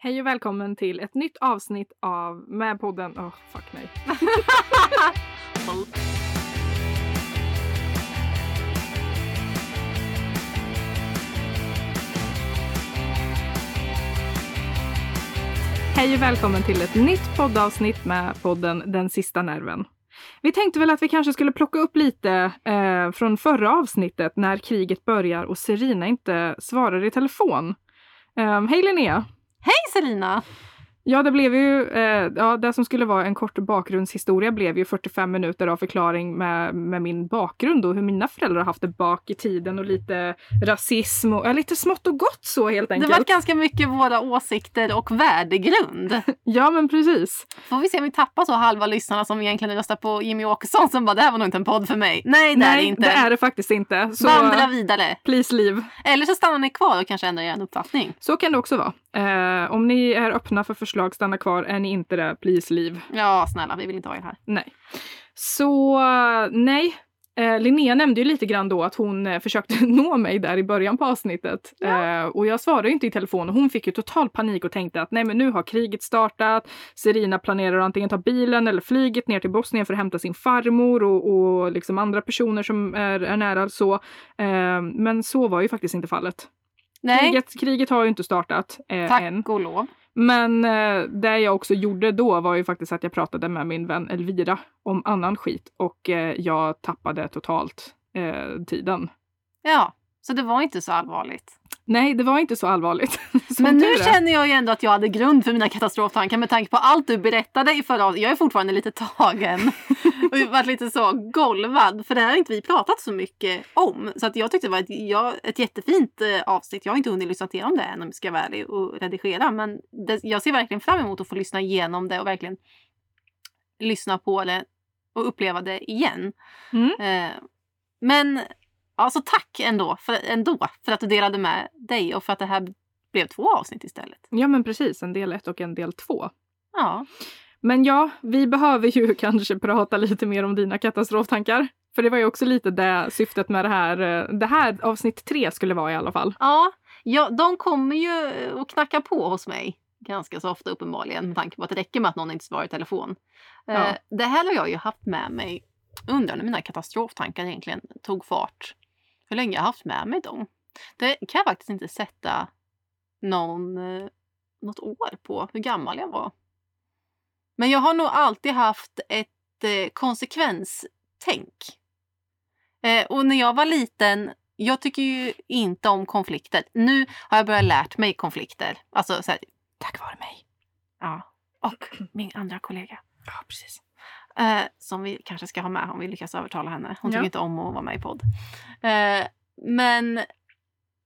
Hej och välkommen till ett nytt avsnitt av med podden... Åh, oh, fuck nej. Hej och välkommen till ett nytt poddavsnitt med podden Den sista nerven. Vi tänkte väl att vi kanske skulle plocka upp lite eh, från förra avsnittet när kriget börjar och Serina inte svarar i telefon. Eh, hej Linnea! Hej Selina! Ja, det blev ju, eh, ja, det som skulle vara en kort bakgrundshistoria blev ju 45 minuter av förklaring med, med min bakgrund och hur mina föräldrar haft det bak i tiden och lite rasism och ja, lite smått och gott så helt enkelt. Det var ganska mycket våra åsikter och värdegrund. ja, men precis. Får vi se om vi tappar så halva lyssnarna som egentligen röstar på Jimmy Åkesson som bara det här var nog inte en podd för mig. Nej, det Nej, är det inte. det är det faktiskt inte. Så Vandra vidare. Please leave. Eller så stannar ni kvar och kanske ändrar er uppfattning. Så kan det också vara. Eh, om ni är öppna för förslag, stanna kvar. Är ni inte det, please leave. Ja, snälla, vi vill inte ha er här. Nej. Så nej, Eh, Linnea nämnde ju lite grann då att hon eh, försökte nå mig där i början på avsnittet. Ja. Eh, och jag svarade ju inte i telefon och hon fick ju total panik och tänkte att nej men nu har kriget startat. Serina planerar att antingen ta bilen eller flyget ner till Bosnien för att hämta sin farmor och, och liksom andra personer som är, är nära så. Eh, men så var ju faktiskt inte fallet. Nej. Kriget, kriget har ju inte startat eh, Tack än. och lov. Men eh, det jag också gjorde då var ju faktiskt att jag pratade med min vän Elvira om annan skit och eh, jag tappade totalt eh, tiden. Ja, så det var inte så allvarligt. Nej, det var inte så allvarligt. Men nu känner jag ju ändå att jag hade grund för mina katastroftankar med tanke på allt du berättade i förra. Jag är fortfarande lite tagen och varit lite så golvad för det här har inte vi pratat så mycket om. Så att jag tyckte det var ett, ja, ett jättefint eh, avsnitt. Jag har inte hunnit lyssna igenom det än om jag ska vara ärlig och redigera. Men det, jag ser verkligen fram emot att få lyssna igenom det och verkligen lyssna på det och uppleva det igen. Mm. Eh, men Alltså tack ändå för, ändå för att du delade med dig och för att det här blev två avsnitt istället. Ja men precis, en del ett och en del två. Ja. Men ja, vi behöver ju kanske prata lite mer om dina katastroftankar. För det var ju också lite det syftet med det här, eh, det här avsnitt tre skulle vara i alla fall. Ja, ja de kommer ju att knacka på hos mig ganska så ofta uppenbarligen med tanke på att det räcker med att någon inte svarar i telefon. Eh, ja. Det här har jag ju haft med mig under när mina katastroftankar egentligen tog fart hur länge jag haft med mig dem. Det kan jag faktiskt inte sätta någon, eh, något år på hur gammal jag var. Men jag har nog alltid haft ett eh, konsekvenstänk. Eh, och när jag var liten, jag tycker ju inte om konflikter. Nu har jag börjat lärt mig konflikter. Alltså så här, tack vare mig. Ja. Och min andra kollega. Ja, precis. Eh, som vi kanske ska ha med om vi lyckas övertala henne. Hon tycker inte om att vara med i podd. Eh, men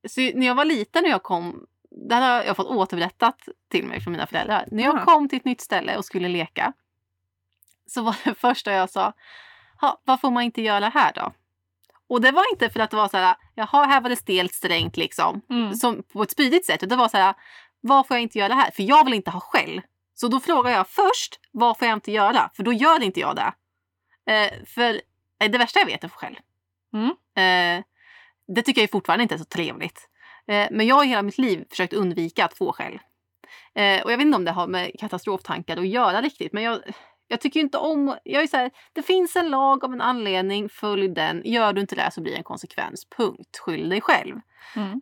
så när jag var liten och jag kom, det här har jag fått återberättat till mig från mina föräldrar. När jag kom till ett nytt ställe och skulle leka så var det första jag sa, vad får man inte göra här då? Och det var inte för att det var så här, jaha, här var det stelt strängt liksom, mm. som, på ett spydigt sätt. Det var så här, vad får jag inte göra här? För jag vill inte ha skäll. Så då frågar jag först, vad får jag inte göra? För då gör inte jag det. Eh, för eh, det värsta jag vet är skäll. Mm. Eh, det tycker jag fortfarande inte är så trevligt. Eh, men jag har hela mitt liv försökt undvika att få skäll. Eh, och jag vet inte om det har med katastroftankar att göra riktigt. Men jag, jag tycker inte om... Jag är så här, det finns en lag av en anledning, följ den. Gör du inte det så blir det en konsekvens. Punkt. Skyll dig själv. Mm.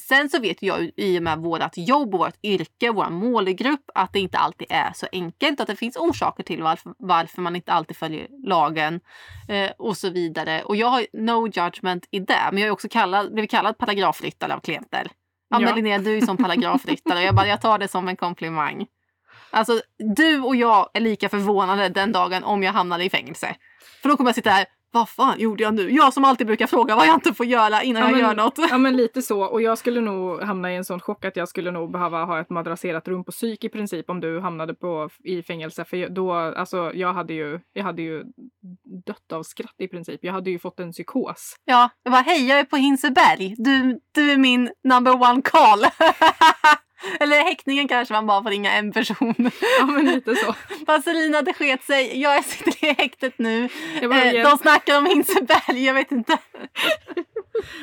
Sen så vet jag i och med vårt jobb och vårt yrke, vår målgrupp, att det inte alltid är så enkelt. Att det finns orsaker till varför, varför man inte alltid följer lagen eh, och så vidare. Och jag har no judgment i det. Men jag har också kallad, blivit kallad paragrafryttare av klienter. Ja, men Linnea, du är som paragrafryttare. jag, bara, jag tar det som en komplimang. Alltså, du och jag är lika förvånade den dagen om jag hamnade i fängelse. För då kommer jag sitta här vad fan gjorde jag nu? Jag som alltid brukar fråga vad jag inte får göra innan ja, jag men, gör något. Ja men lite så. Och jag skulle nog hamna i en sån chock att jag skulle nog behöva ha ett madrasserat rum på psyk i princip om du hamnade på, i fängelse. För då, alltså jag hade ju, jag hade ju dött av skratt i princip. Jag hade ju fått en psykos. Ja, jag bara hej jag är på Hinseberg. Du, du är min number one call. Eller häktningen kanske man bara får ringa en person. Ja men lite så. Vaselina det sket sig. Jag sitter i häktet nu. Eh, de snackar om Hinseberg. Jag vet inte.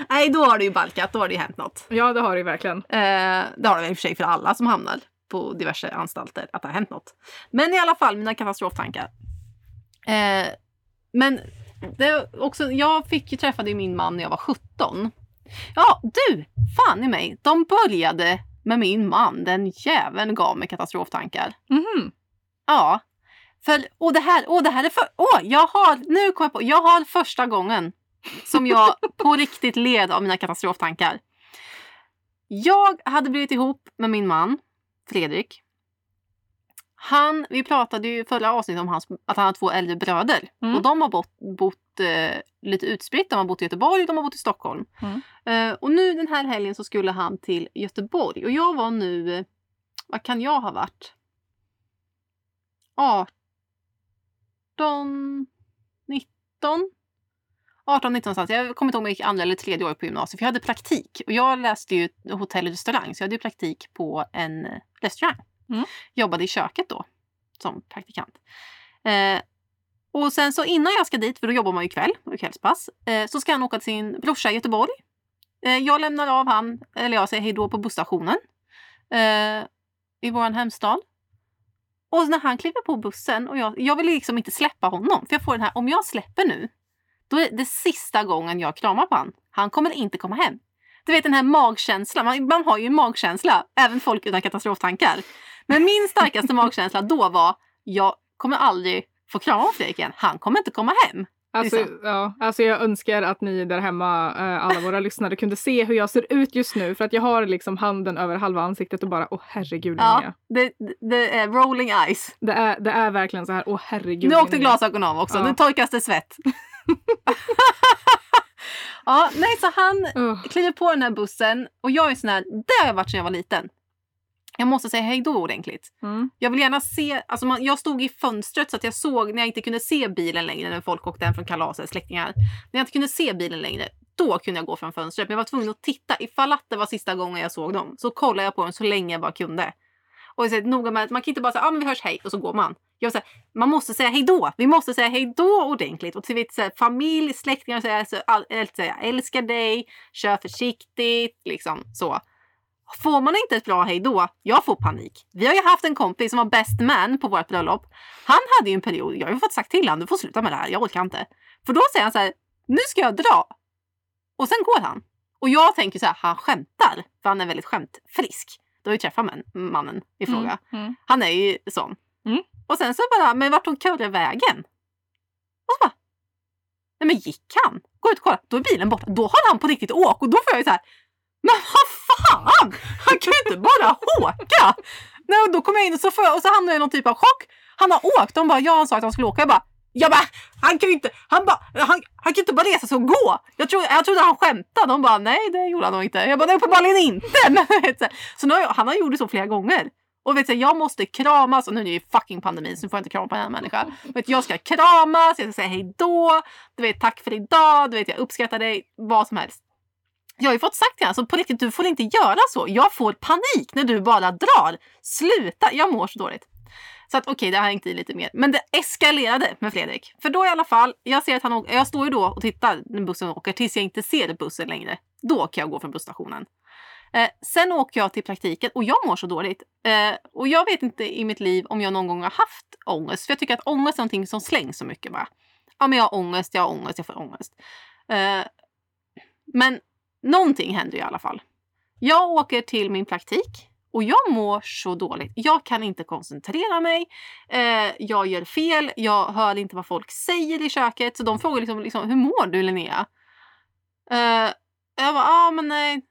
Nej då har det ju balkat. Då har det ju hänt något. Ja det har det ju verkligen. Eh, det har det väl i och för sig för alla som hamnar på diverse anstalter att det har hänt något. Men i alla fall, mina katastroftankar. Eh, men det också, jag fick ju träffade ju min man när jag var 17. Ja, du! Fan i mig. De började med min man. Den jäveln gav mig katastroftankar. Mhm. Ja. För, och det här, och det här är för... Åh, jag har... Nu kom jag på. Jag har första gången som jag på riktigt led av mina katastroftankar. Jag hade blivit ihop med min man, Fredrik. Han, vi pratade ju förra avsnittet om hans, att han har två äldre bröder. Mm. Och de har bott, bott eh, lite utspritt. De har bott i Göteborg och de har bott i Stockholm. Mm. Eh, och nu den här helgen så skulle han till Göteborg. Och jag var nu, eh, vad kan jag ha varit? 18, 19? 18, 19 någonstans. Jag kommer inte ihåg om jag gick andra eller tredje året på gymnasiet. För jag hade praktik. Och jag läste ju hotell och restaurang. Så jag hade praktik på en eh, restaurang. Mm. Jobbade i köket då. Som praktikant. Eh, och sen så innan jag ska dit, för då jobbar man ju kväll, och kvällspass. Eh, så ska han åka till sin brorsa i Göteborg. Eh, jag lämnar av han, eller jag säger hejdå på busstationen. Eh, I vår hemstad. Och när han kliver på bussen och jag, jag vill liksom inte släppa honom. För jag får den här, om jag släpper nu, då är det sista gången jag kramar på han. Han kommer inte komma hem. Du vet den här magkänslan, man, man har ju en magkänsla, även folk utan katastroftankar. Men min starkaste magkänsla då var, jag kommer aldrig få krama om Fredrik igen. Han kommer inte komma hem. Alltså, Liksom. ja, alltså jag önskar att ni där hemma, eh, alla våra lyssnare, kunde se hur jag ser ut just nu. För att jag har liksom handen över halva ansiktet och bara, åh herregud. Ja, det, det är rolling eyes. Det, är, det är verkligen så här, åh herregud Nu åkte glasögonen av också. Ja. Nu torkas det svett. ja, nej, så han kliver på den här bussen och jag är sån här, det har jag varit sedan jag var liten. Jag måste säga hej då ordentligt. Mm. Jag vill gärna se, alltså man, jag stod i fönstret så att jag såg när jag inte kunde se bilen längre när folk åkte hem från kalaset, släktingar. När jag inte kunde se bilen längre, då kunde jag gå från fönstret. Men jag var tvungen att titta ifall att det var sista gången jag såg dem. Så kollade jag på dem så länge jag bara kunde. Och jag säger noga med att man kan inte bara säga ah, men vi hörs hej och så går man. Jag säger, man måste säga hej då. Vi måste säga hej då ordentligt. Och till vet, så här, familj, släktingar säga, jag älskar dig, kör försiktigt, liksom så. Får man inte ett bra hej då, jag får panik. Vi har ju haft en kompis som var best man på vårt bröllop. Han hade ju en period, jag har ju fått sagt till honom, du får sluta med det här, jag orkar inte. För då säger han så här, nu ska jag dra. Och sen går han. Och jag tänker så här, han skämtar. För han är väldigt skämtfrisk. Du har ju träffat man, mannen i fråga. Mm. Mm. Han är ju sån. Mm. Och sen så bara, men vart tog Kurre vägen? Och så bara, nej men gick han? Gå ut och kolla, då är bilen borta. Då har han på riktigt åkt och då får jag ju så här, men vad fan! Han kan ju inte bara åka! Nej, och då kommer jag in och så, får jag, och så hamnar jag i någon typ av chock. Han har åkt, de bara, ja han sa att han skulle åka. Jag bara, jag bara, han kan ju inte, han bara, han, han kan inte bara resa sig och gå. Jag, trodde, jag trodde han skämtade. De bara, nej det gjorde han nog inte. Jag bara, nej uppenbarligen inte. Men, så nu har jag, han har gjort det så flera gånger. Och vet du, jag måste kramas och nu är det ju fucking pandemi så nu får jag inte krama på en annan människa. Vet, jag ska kramas, jag ska säga hej då, du vet tack för idag, du vet jag uppskattar dig, vad som helst. Jag har ju fått sagt till honom, så på riktigt du får inte göra så. Jag får panik när du bara drar. Sluta, jag mår så dåligt. Så att okej, okay, det har hängt i lite mer. Men det eskalerade med Fredrik. För då i alla fall, jag ser att han åker, jag står ju då och tittar när bussen åker tills jag inte ser bussen längre. Då kan jag gå från busstationen. Eh, sen åker jag till praktiken och jag mår så dåligt. Eh, och jag vet inte i mitt liv om jag någon gång har haft ångest. För jag tycker att ångest är någonting som slängs så mycket bara. Ja men jag har ångest, jag har ångest, jag får ångest. Eh, men någonting händer i alla fall. Jag åker till min praktik och jag mår så dåligt. Jag kan inte koncentrera mig. Eh, jag gör fel. Jag hör inte vad folk säger i köket. Så de frågar liksom, liksom hur mår du Linnea? Eh, jag bara, ja ah, men nej.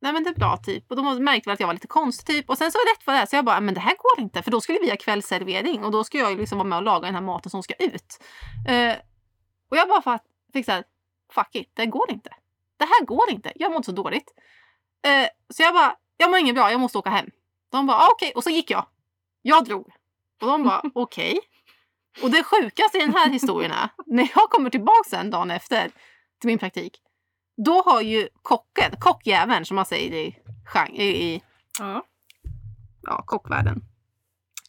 Nej men det är bra typ. Och de märkte väl att jag var lite konstig typ. Och sen så rätt vad det är så jag bara, men det här går inte. För då skulle vi ha kvällsservering och då ska jag ju liksom vara med och laga den här maten som ska ut. Eh, och jag bara fick såhär, fuck it, det går inte. Det här går inte. Jag inte så dåligt. Eh, så jag bara, jag mår inget bra, jag måste åka hem. De bara, ah, okej. Okay. Och så gick jag. Jag drog. Och de bara, okej. Okay. Och det sjukaste i den här historien är, när jag kommer tillbaka sen dagen efter till min praktik, då har ju kocken, kockjäveln som man säger i, i, i Ja. ja, kockvärlden.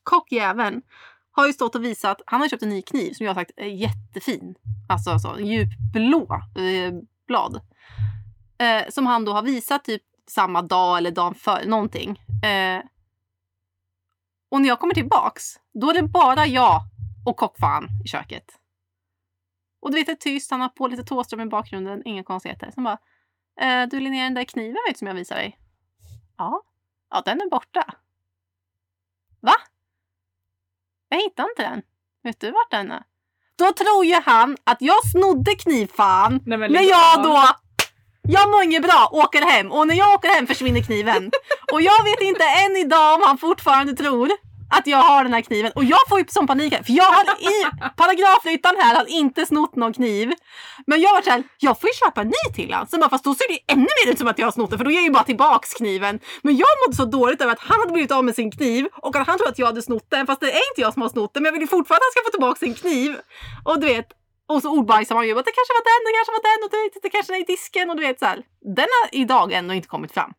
Kockjäveln har ju stått och visat, han har köpt en ny kniv som jag har sagt är jättefin. Alltså så, djupblå eh, blad. Eh, som han då har visat typ samma dag eller dagen före, någonting. Eh, Och när jag kommer tillbaks, då är det bara jag och kockfan i köket. Och du vet, det är tyst, han har på lite Thåström i bakgrunden, inga konstigheter. Sen bara, eh, du Linnea, den där kniven vet som jag visade dig? Ja. Ja, den är borta. Va? Jag hittar inte den. Vet du vart den är? Då tror ju han att jag snodde knivfan. Nej, men När jag då, jag mår inget bra, åker hem. Och när jag åker hem försvinner kniven. Och jag vet inte än idag om han fortfarande tror att jag har den här kniven. Och jag får ju sån panik här, för jag har i paragrafryttaren här har inte snott någon kniv. Men jag var såhär, jag får ju köpa en ny till han. Sen bara, fast då ser det ju ännu mer ut som att jag har snott den för då ger jag ju bara tillbaks kniven. Men jag mådde så dåligt över att han hade blivit av med sin kniv och att han trodde att jag hade snott den fast det är inte jag som har snott den men jag vill ju fortfarande att han ska få tillbaka sin kniv. Och du vet, och så ordbajsar man ju att det kanske var den, det kanske var den och du vet, det kanske är i disken och du vet så här. Den har idag ändå inte kommit fram.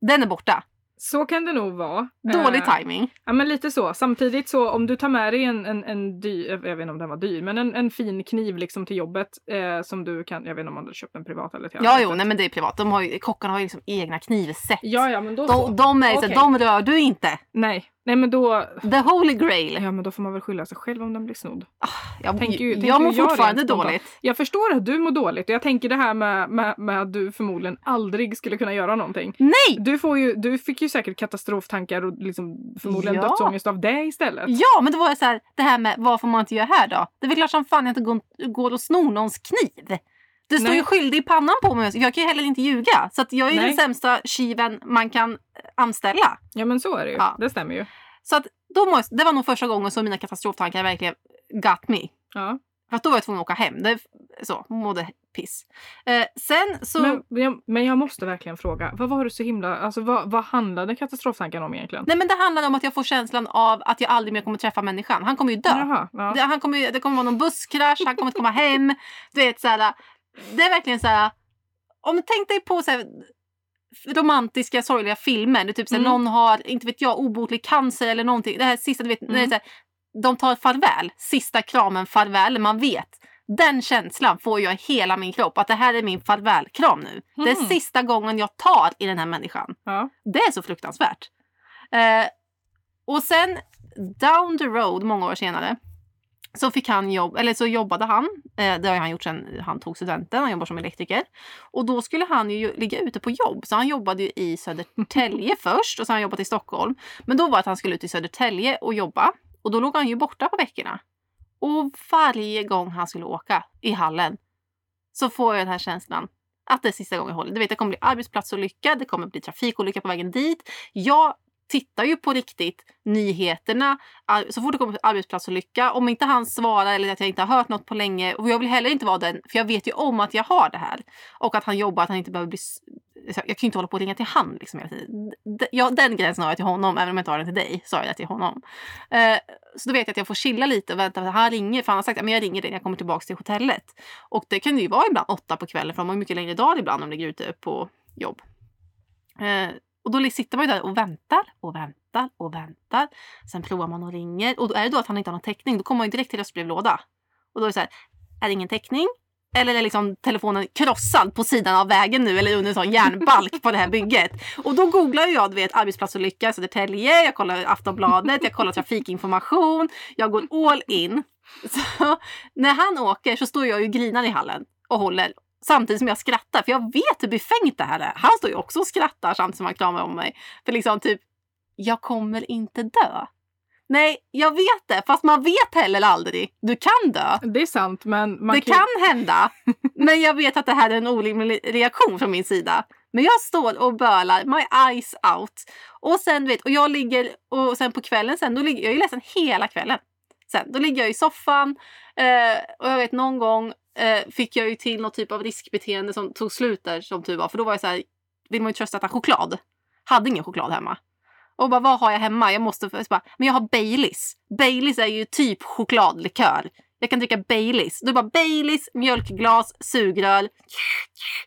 Den är borta. Så kan det nog vara. Dålig Eh, timing. Ja men lite så. Samtidigt så om du tar med dig en, en, en dyr, jag vet inte om den var dyr, men en, en fin kniv liksom till jobbet eh, som du kan, jag vet inte om man hade köpt den privat eller till Ja, arbetet. jo, nej men det är privat. De har ju, kockarna har ju liksom egna knivset. Ja, ja men då så. De, de, är, så Okej. här, de rör du inte. Nej, nej men då, The holy grail. ja men då får man väl skylla sig själv om den blir snodd. Jag, Tänker ju- tänker jag mår jag fortfarande dåligt. Jag förstår att du mår dåligt och jag tänker det här med, med, med att du förmodligen aldrig skulle kunna göra någonting. Nej! Du, får ju, du fick ju säkert katastroftankar och liksom förmodligen Ja. dödsångest av det istället. Ja, men det var ju så här, det här med vad får man inte göra här då? Det är väl klart som fan jag inte går, går och snor någons kniv. Det står Nej. ju skyldig i pannan på mig. Jag kan ju heller inte ljuga. Så jag är ju Nej. den sämsta tjuven man kan eh, anställa. Ja men så är det ju. Ja. Det stämmer ju. Så att då måste, det var nog första gången som mina katastroftankar verkligen got me. Ja. För att då var jag tvungen att åka hem. Det, så, mådde piss. Eh, sen så... Men, men jag- men jag måste verkligen fråga, vad var det så himla, alltså vad, vad handlade katastroftanken om egentligen? Nej men det handlar om att jag får känslan av att jag aldrig mer kommer träffa människan. Han kommer ju dö. Jaha, ja. Det, han kommer, det kommer vara någon busskrasch, han kommer inte komma hem. Du vet, så här, det är verkligen så här. Om du tänk dig på så här, romantiska sorgliga filmer. Det typ så här, Mm. någon har, inte vet jag, obotlig cancer eller någonting. Det här sista, du vet, när det är Mm. så här, de tar farväl. Sista kramen, farväl. Man vet. Den känslan får jag i hela min kropp. Att det här är min farvälkram nu. Det är Mhm. sista gången jag tar i den här människan. ja. Det är så fruktansvärt. Eh, och sen down the road, många år senare, så fick han jobb, eller så jobbade han. Eh, det har han gjort sedan han tog studenten. Han jobbar som elektriker. Och då skulle han ju ligga ute på jobb. Så han jobbade ju i Södertälje först och så har han jobbat i Stockholm. Men då var det att han skulle ut i Södertälje och jobba. Och då låg han ju borta på veckorna. Och varje gång han skulle åka i hallen så får jag den här känslan att det är sista gången jag håller. Du vet, det kommer bli arbetsplatsolycka, det kommer bli trafikolycka på vägen dit. Jag tittar ju på riktigt nyheterna så fort det kommer arbetsplatsolycka. Om inte han svarar eller att jag inte har hört något på länge. Och jag vill heller inte vara den, för jag vet ju om att jag har det här. Och att han jobbar, att han inte behöver bli... Jag kan ju inte hålla på och ringa till han liksom hela tiden. Ja, den gränsen har jag till honom, även om jag inte har den till dig. Så har jag det till honom. Eh, så då vet jag att jag får chilla lite och vänta. Han ringer, för han har sagt att jag ringer dig när jag kommer tillbaka till hotellet. Och det kan ju vara ibland åtta på kvällen, för de har ju mycket längre dagar ibland om de ligger ute på jobb. Eh, och då sitter man ju där och väntar och väntar och väntar. Sen provar man och ringer. Och då är det då att han inte har någon täckning, då kommer man ju direkt till röstbrevlåda. Och då är det så här, är det ingen täckning? Eller är liksom telefonen krossad på sidan av vägen nu eller under en sån järnbalk på det här bygget? Och då googlar jag, du vet, arbetsplatsolycka Södertälje, jag kollar Aftonbladet, jag kollar trafikinformation, jag går all in. Så när han åker så står jag ju och grinar i hallen och håller samtidigt som jag skrattar. För jag vet hur befängt det här är. Han står ju också och skrattar samtidigt som han kramar om mig. För liksom typ, jag kommer inte dö. Nej, jag vet det. Fast man vet heller aldrig. Du kan dö. Det är sant men man det kan kan hända. Men jag vet att det här är en orimlig reaktion från min sida. Men jag står och bölar, my eyes out. Och sen vet, och jag ligger, och sen på kvällen sen, då ligger jag är ju ledsen hela kvällen. Sen, då ligger jag i soffan eh, och jag vet någon gång eh, fick jag ju till något typ av riskbeteende som tog slut där som tur var. För då var jag så här, vill man ju trösta att äta choklad. Hade ingen choklad hemma. Och bara, vad har jag hemma? Jag måste, bara, men jag har Baileys. Baileys är ju typ chokladlikör. Jag kan dricka Baileys. Det bara Baileys, mjölkglas, sugrör.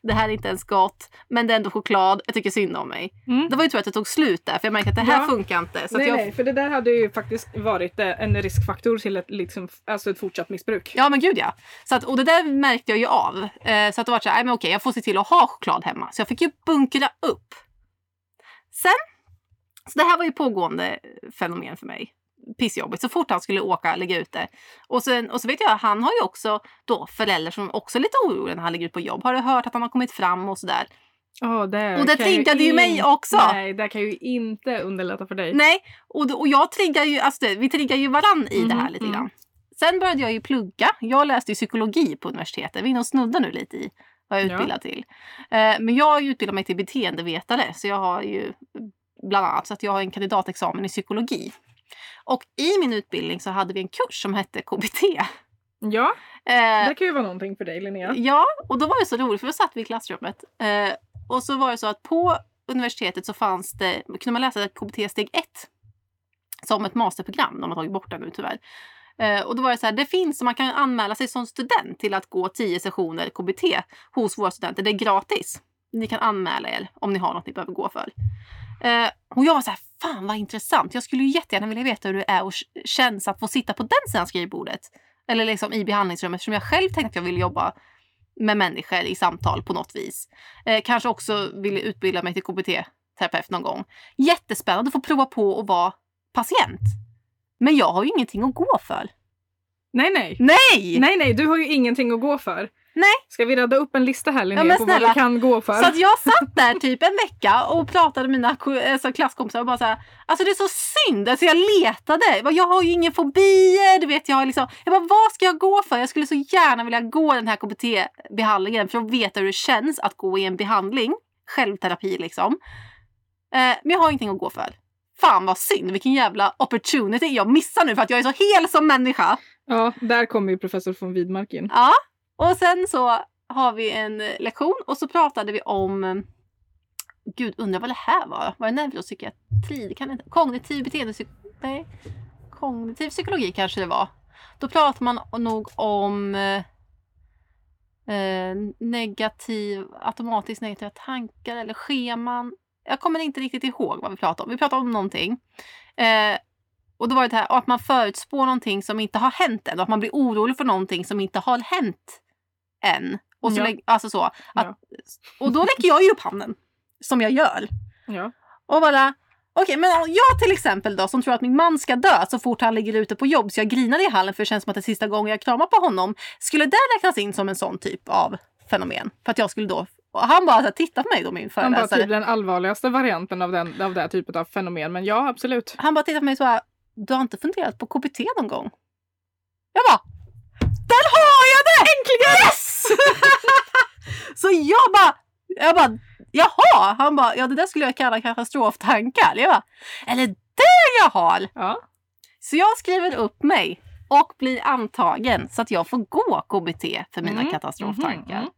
Det här är inte ens gott, men det är ändå choklad. Jag tycker synd om mig. Mm. Det var ju tur att det tog slut där, för jag märkte att det här Ja. funkar inte. Så nej, jag, nej, för det där hade ju faktiskt varit eh, en riskfaktor till ett, liksom, alltså ett fortsatt missbruk. Ja men gud ja. Så att, och det där märkte jag ju av. Eh, så att det var så här, nej, men okej jag får se till att ha choklad hemma. Så jag fick ju bunkra upp. Sen Så det här var ju pågående fenomen för mig. Pissjobbigt. Så fort han skulle åka, lägga ut det. Och, sen, och så vet jag, han har ju också då föräldrar som också är lite oroliga när han lägger ut på jobb. Har du hört att han har kommit fram och sådär? Oh, det och det triggade ju, in... mig också. Nej, det kan ju inte underlätta för dig. Nej, och, och jag triggar ju, alltså vi triggar ju varann i mm, det här lite mm. grann. Sen började jag ju plugga. Jag läste ju psykologi på universitetet. Vi är inne och snuddar nu lite i vad jag är utbildad ja. till. Eh, men jag har utbildat mig till beteendevetare så jag har ju bland annat så att jag har en kandidatexamen i psykologi. Och i min utbildning så hade vi en kurs som hette KBT. Ja, eh, det kan ju vara någonting för dig Linnea. Ja, och då var det så roligt för då satt vi i klassrummet eh, och så var det så att på universitetet så fanns det, kunde man läsa KBT steg 1 som ett masterprogram. De har tagit bort det nu tyvärr. Eh, och då var det så här, det finns, man kan anmäla sig som student till att gå 10 sessioner KBT hos våra studenter. Det är gratis. Ni kan anmäla er om ni har något ni behöver gå för. Och jag var så här, fan vad intressant. Jag skulle ju jättegärna vilja veta hur det är och känns att få sitta på den sidan skrivbordet. Eller liksom i behandlingsrummet eftersom jag själv tänkte att jag ville jobba med människor i samtal på något vis. Eh, kanske också vill utbilda mig till KBT-terapeut någon gång. Jättespännande att få prova på att vara patient. Men jag har ju ingenting att gå för. Nej, nej. Nej! Nej, nej, du har ju ingenting att gå för. Nej. Ska vi rädda upp en lista här Linnea ja, på vad du kan gå för? Så att jag satt där typ en vecka och pratade med mina alltså, klasskompisar och bara så här, alltså det är så synd, alltså jag letade. Jag har ju inga fobier, du vet jag har liksom, jag bara vad ska jag gå för? Jag skulle så gärna vilja gå den här KBT-behandlingen för att veta hur det känns att gå i en behandling, självterapi liksom. Eh, men jag har ingenting att gå för. Fan vad synd, vilken jävla opportunity jag missar nu för att jag är så hel som människa. Ja, där kommer ju professor von Widmark in. Ja, och sen så har vi en lektion och så pratade vi om eh, Gud, undrar vad det här var? Var det neuropsykiatri? Det kan inte, kognitiv beteendepsykologi? Nej. Kognitiv psykologi kanske det var. Då pratar man nog om eh, eh, negativ, automatiskt negativa tankar eller scheman. Jag kommer inte riktigt ihåg vad vi pratade om. Vi pratade om någonting. Eh, och då var det här att man förutspår någonting som inte har hänt än. Och att man blir orolig för någonting som inte har hänt än. Och, så ja. alltså så, att, ja. och då räcker jag ju upp handen. Som jag gör. Ja. Och bara, okej okay, men jag till exempel då som tror att min man ska dö så fort han ligger ute på jobb så jag grinar i hallen för det känns som att det är sista gången jag kramar på honom. Skulle det räknas in som en sån typ av fenomen? För att jag skulle då och han bara så på mig då min föreläsare. Han bara typ den allvarligaste varianten av den, av det typet av fenomen. Men ja absolut. Han bara tittar på mig så här. Du har inte funderat på KBT någon gång? Jag bara. Där har jag det! Äntligen! Yes! så jag bara. Jag bara. Jaha! Han bara. Ja det där skulle jag kalla katastroftankar. Jag bara. Eller det jag har! Ja. Så jag skriver upp mig och blir antagen så att jag får gå KBT för mina mm. katastroftankar. Mm.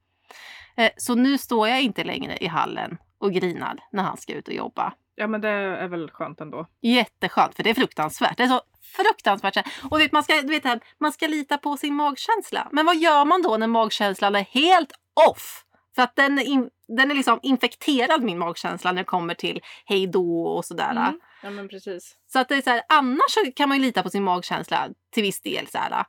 Mm. Så nu står jag inte längre i hallen och grinar när han ska ut och jobba. Ja men det är väl skönt ändå. Jätteskönt för det är fruktansvärt. Det är så fruktansvärt. Och vet, man, ska, du vet, man ska lita på sin magkänsla. Men vad gör man då när magkänslan är helt off? För att den är, in, den är liksom infekterad min magkänsla när det kommer till hej då och sådär. Mm. Ja men precis. Så att det är så här, annars kan man ju lita på sin magkänsla till viss del. Så här.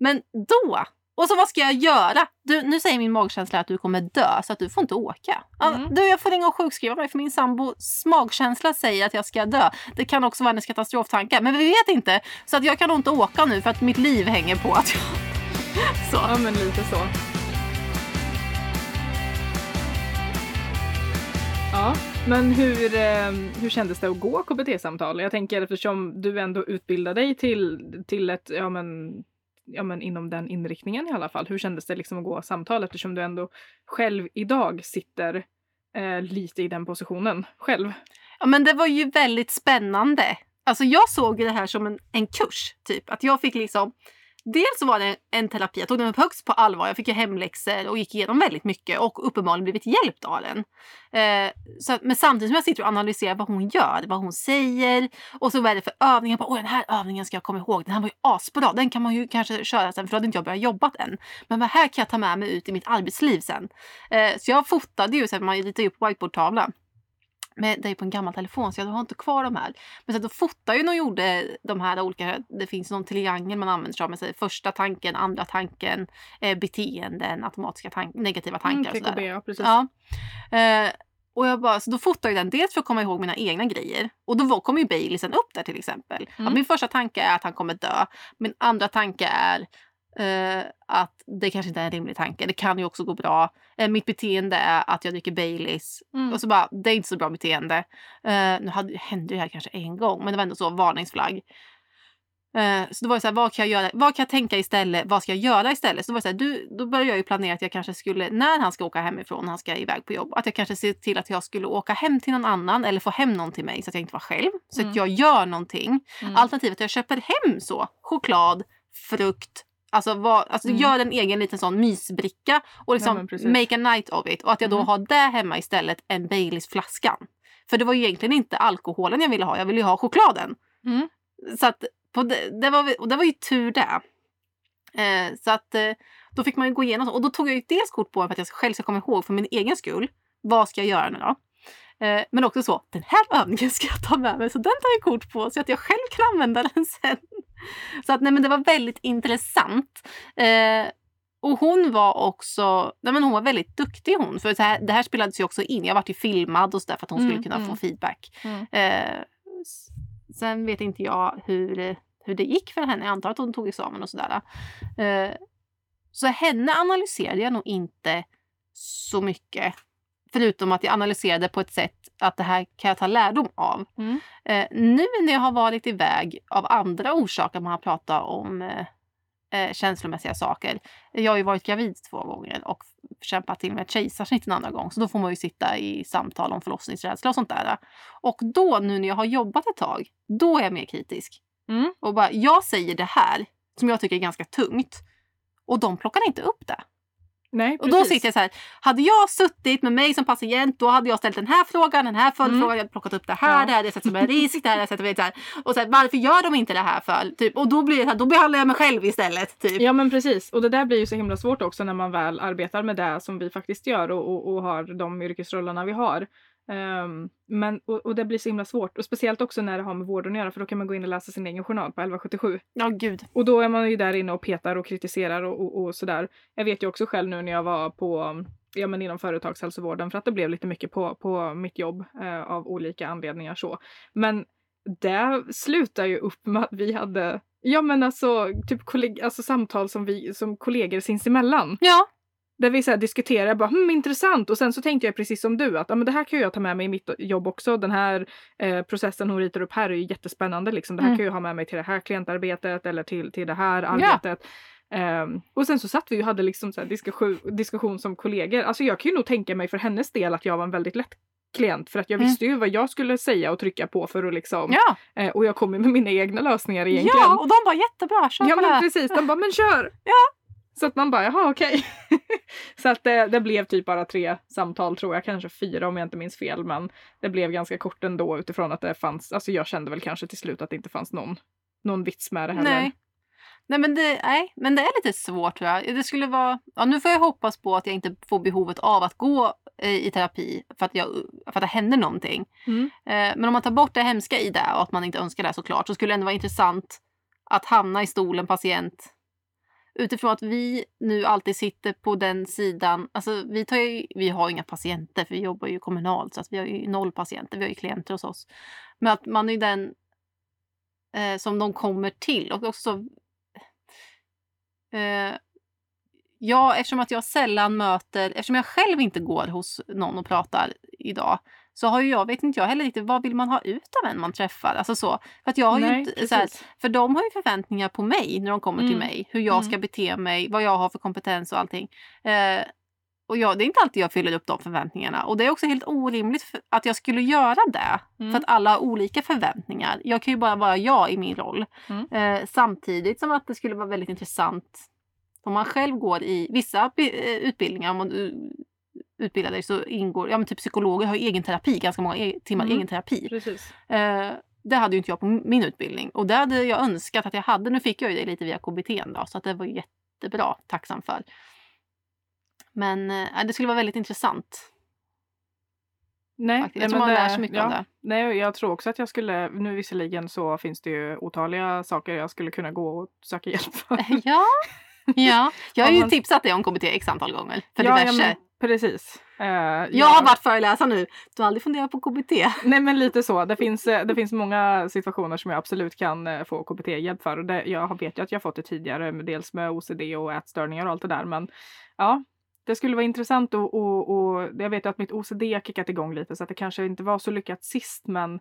Men då och så vad ska jag göra? Du, nu säger min magkänsla att du kommer dö så att du får inte åka. Mm. Du, jag får ringa och sjukskriva mig för min sambos magkänsla säger att jag ska dö. Det kan också vara hennes katastroftankar. Men vi vet inte. Så att jag kan nog inte åka nu för att mitt liv hänger på att jag... så. Ja men lite så. Ja, men hur, eh, hur kändes det att gå KBT-samtal? Jag tänker eftersom du ändå utbildar dig till, till ett ja, men, ja, men inom den inriktningen i alla fall. Hur kändes det liksom att gå samtal eftersom du ändå själv idag sitter eh, lite i den positionen själv? Ja men det var ju väldigt spännande. Alltså jag såg det här som en, en kurs, typ. Att jag fick liksom Dels var det en terapi, jag tog den högst på allvar. Jag fick ju hemläxor och gick igenom väldigt mycket och uppenbarligen blivit hjälpt av den. Eh, så, men samtidigt som jag sitter och analyserar vad hon gör, vad hon säger och så vad är det för övningar. Bara, den här övningen ska jag komma ihåg, den här var ju asbra. Den kan man ju kanske köra sen för då hade inte jag börjat jobba än. Men vad här kan jag ta med mig ut i mitt arbetsliv sen? Eh, så jag fotade ju, så att man ju på whiteboardtavlan det är på en gammal telefon så jag har inte kvar de här. Men sen då fotade jag och gjorde de här olika, det finns någon triangel man använder sig av. Med sig. Första tanken, andra tanken, eh, beteenden, automatiska tank, negativa tankar. Mm, TKB, ja, precis. Ja. Eh, och jag bara, så då fotade jag den dels för att komma ihåg mina egna grejer. Och då kom ju Baileysen upp där till exempel. Mm. Min första tanke är att han kommer dö. Min andra tanke är eh, att det kanske inte är en rimlig tanke. Det kan ju också gå bra. Eh, mitt beteende är att jag dricker Baileys. Mm. Och så bara, det är inte så bra beteende. Eh, nu hade, hände det här kanske en gång, men det var ändå så varningsflagg. Eh, så då var det så här, vad kan jag göra? Vad kan jag tänka istället? Vad ska jag göra istället? Så då var det så här, du, då började jag ju planera att jag kanske skulle, när han ska åka hemifrån, han ska iväg på jobb, att jag kanske ser till att jag skulle åka hem till någon annan eller få hem någon till mig så att jag inte var själv. Så Mm. att jag gör någonting. Mm. Alternativt att jag köper hem så, choklad, frukt, Alltså, vad, alltså Mm. gör en egen liten sån mysbricka och Ja, liksom precis. make a night of it. Och att jag då Mm. har det hemma istället än Baileys-flaskan. För det var ju egentligen inte alkoholen jag ville ha, jag ville ju ha chokladen. Mm. Så att det, det, var, och det var ju tur det. Eh, så att eh, då fick man ju gå igenom och då tog jag ju dels kort på för att jag själv ska komma ihåg för min egen skull. Vad ska jag göra nu då? Eh, men också så, den här övningen ska jag ta med mig så den tar jag kort på så att jag själv kan använda den sen. Så att nej men det var väldigt intressant. Eh, och hon var också, nej men hon var väldigt duktig hon. För så här, det här spelades ju också in. Jag vart ju filmad och sådär för att hon skulle Mm, kunna mm. få feedback. Mm. Eh, sen vet inte jag hur, hur det gick för henne. Jag antar att hon tog examen och sådär. Eh, så henne analyserade jag nog inte så mycket. Förutom att jag analyserade på ett sätt att det här kan jag ta lärdom av. Mm. Eh, nu när jag har varit iväg av andra orsaker, man har pratat om eh, eh, känslomässiga saker. Jag har ju varit gravid två gånger och kämpat till med ett kejsarsnitt en andra gång. Så då får man ju sitta i samtal om förlossningsrädsla och sånt där. Och då, nu när jag har jobbat ett tag, då är jag mer kritisk. Mm. Och bara, jag säger det här som jag tycker är ganska tungt. Och de plockar inte upp det. Nej, Och då sitter jag så här, hade jag suttit med mig som patient då hade jag ställt den här frågan, den här följdfrågan, Mm. jag hade plockat upp det här, Ja. det här jag sett som en risk, det här sett som en så här. Och så här, varför gör de inte det här för? Typ, och då blir det så här, då behandlar jag mig själv istället. Typ. Ja men precis. Och det där blir ju så himla svårt också när man väl arbetar med det som vi faktiskt gör och, och, och har de yrkesrollerna vi har. Ehm, men, och, och det blir så himla svårt. Och speciellt också när det har med vården att göra för då kan man gå in och läsa sin egen journal på 1177. Ja, gud. Och då är man ju där inne och petar och kritiserar och, och, och sådär. Jag vet ju också själv nu när jag var på Ja men inom företagshälsovården för att det blev lite mycket på, på mitt jobb eh, av olika anledningar så. Men det slutar ju upp med att vi hade Ja men alltså typ kolleg- alltså samtal som vi som kollegor sinsemellan. Ja, Där vi så här diskuterar, bara hmm, intressant. Och sen så tänkte jag precis som du att ja, men det här kan jag ta med mig i mitt jobb också. Den här eh, processen hon ritar upp här är ju jättespännande. Liksom. Det här Mm. kan jag ha med mig till det här klientarbetet eller till, till det här arbetet. Ehm, och sen så satt vi och hade liksom så diskussion, diskussion som kollegor. Alltså jag kan ju nog tänka mig för hennes del att jag var en väldigt lätt klient för att jag Mm. visste ju vad jag skulle säga och trycka på för att liksom. ja. Eh, och jag kom med mina egna lösningar egentligen. ja, och de var jättebra. Kör Ja men precis, de bara men kör! Ja. Så att man bara jaha okej. så att det, det blev typ bara tre samtal tror jag, kanske fyra om jag inte minns fel men det blev ganska kort ändå utifrån att det fanns, alltså jag kände väl kanske till slut att det inte fanns någon, någon vits med det heller. Nej. Nej men, det, nej, men det är lite svårt tror jag. Det skulle vara, ja, nu får jag hoppas på att jag inte får behovet av att gå eh, i terapi för att, jag, för att det händer någonting. Mm. Eh, men om man tar bort det hemska i det och att man inte önskar det såklart så skulle det ändå vara intressant att hamna i stolen patient utifrån att vi nu alltid sitter på den sidan. Alltså vi, tar ju, vi har inga patienter för vi jobbar ju kommunalt så att vi har ju noll patienter. Vi har ju klienter hos oss. Men att man är den eh, som de kommer till och också eh, Ja, eftersom att jag sällan möter, eftersom jag själv inte går hos någon och pratar idag, så har jag, vet inte jag heller riktigt, vad vill man ha ut av en man träffar? Alltså så. För att jag har Nej, inte, så här, för de har ju förväntningar på mig när de kommer till Mm. mig. Hur jag ska bete mig, vad jag har för kompetens och allting. Eh, och jag, det är inte alltid jag fyller upp de förväntningarna. Och det är också helt orimligt att jag skulle göra det. Mm. För att alla har olika förväntningar. Jag kan ju bara vara jag i min roll. Mm. Eh, samtidigt som att det skulle vara väldigt intressant om man själv går i vissa eh, utbildningar, om man utbildar dig så ingår, ja men typ psykologer har ju egen terapi, ganska många e- timmar Mm. egen terapi. Precis. Eh, det hade ju inte jag på min utbildning och det hade jag önskat att jag hade. Nu fick jag ju det lite via KBT då, så att det var jättebra, tacksam för. Men eh, det skulle vara väldigt intressant. Nej, Faktiskt. Jag tror man lär det- sig mycket ja, av det. Nej, jag tror också att jag skulle, nu visserligen så finns det ju otaliga saker jag skulle kunna gå och söka hjälp för. ja. ja, jag har Om ju tipsat dig om KBT x antal gånger för Ja, ja, diverse. men precis. Eh, Jag har varit föreläsare nu. Du har aldrig funderat på KBT? Nej men lite så. Det finns, eh, det finns många situationer som jag absolut kan eh, få KBT-hjälp för. Det, jag vet ju att jag fått det tidigare, dels med OCD och ätstörningar och allt det där. Men ja, det skulle vara intressant och, och, och jag vet ju att mitt OCD har kickat igång lite så att det kanske inte var så lyckat sist men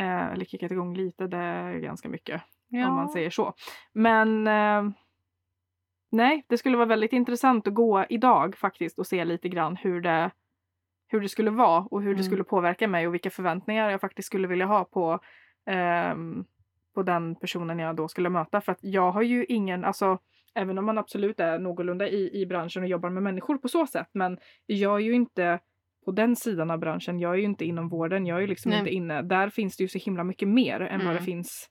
eh, eller kickat igång lite, det är ganska mycket om man säger så. Men eh, nej, det skulle vara väldigt intressant att gå idag faktiskt och se lite grann hur det, hur det skulle vara och hur det Mm. skulle påverka mig och vilka förväntningar jag faktiskt skulle vilja ha på, ehm, på den personen jag då skulle möta. För att jag har ju ingen, alltså även om man absolut är någorlunda i, i branschen och jobbar med människor på så sätt, men jag är ju inte på den sidan av branschen. Jag är ju inte inom vården. Jag är ju liksom Nej. inte inne. Där finns det ju så himla mycket mer än vad det Mm. finns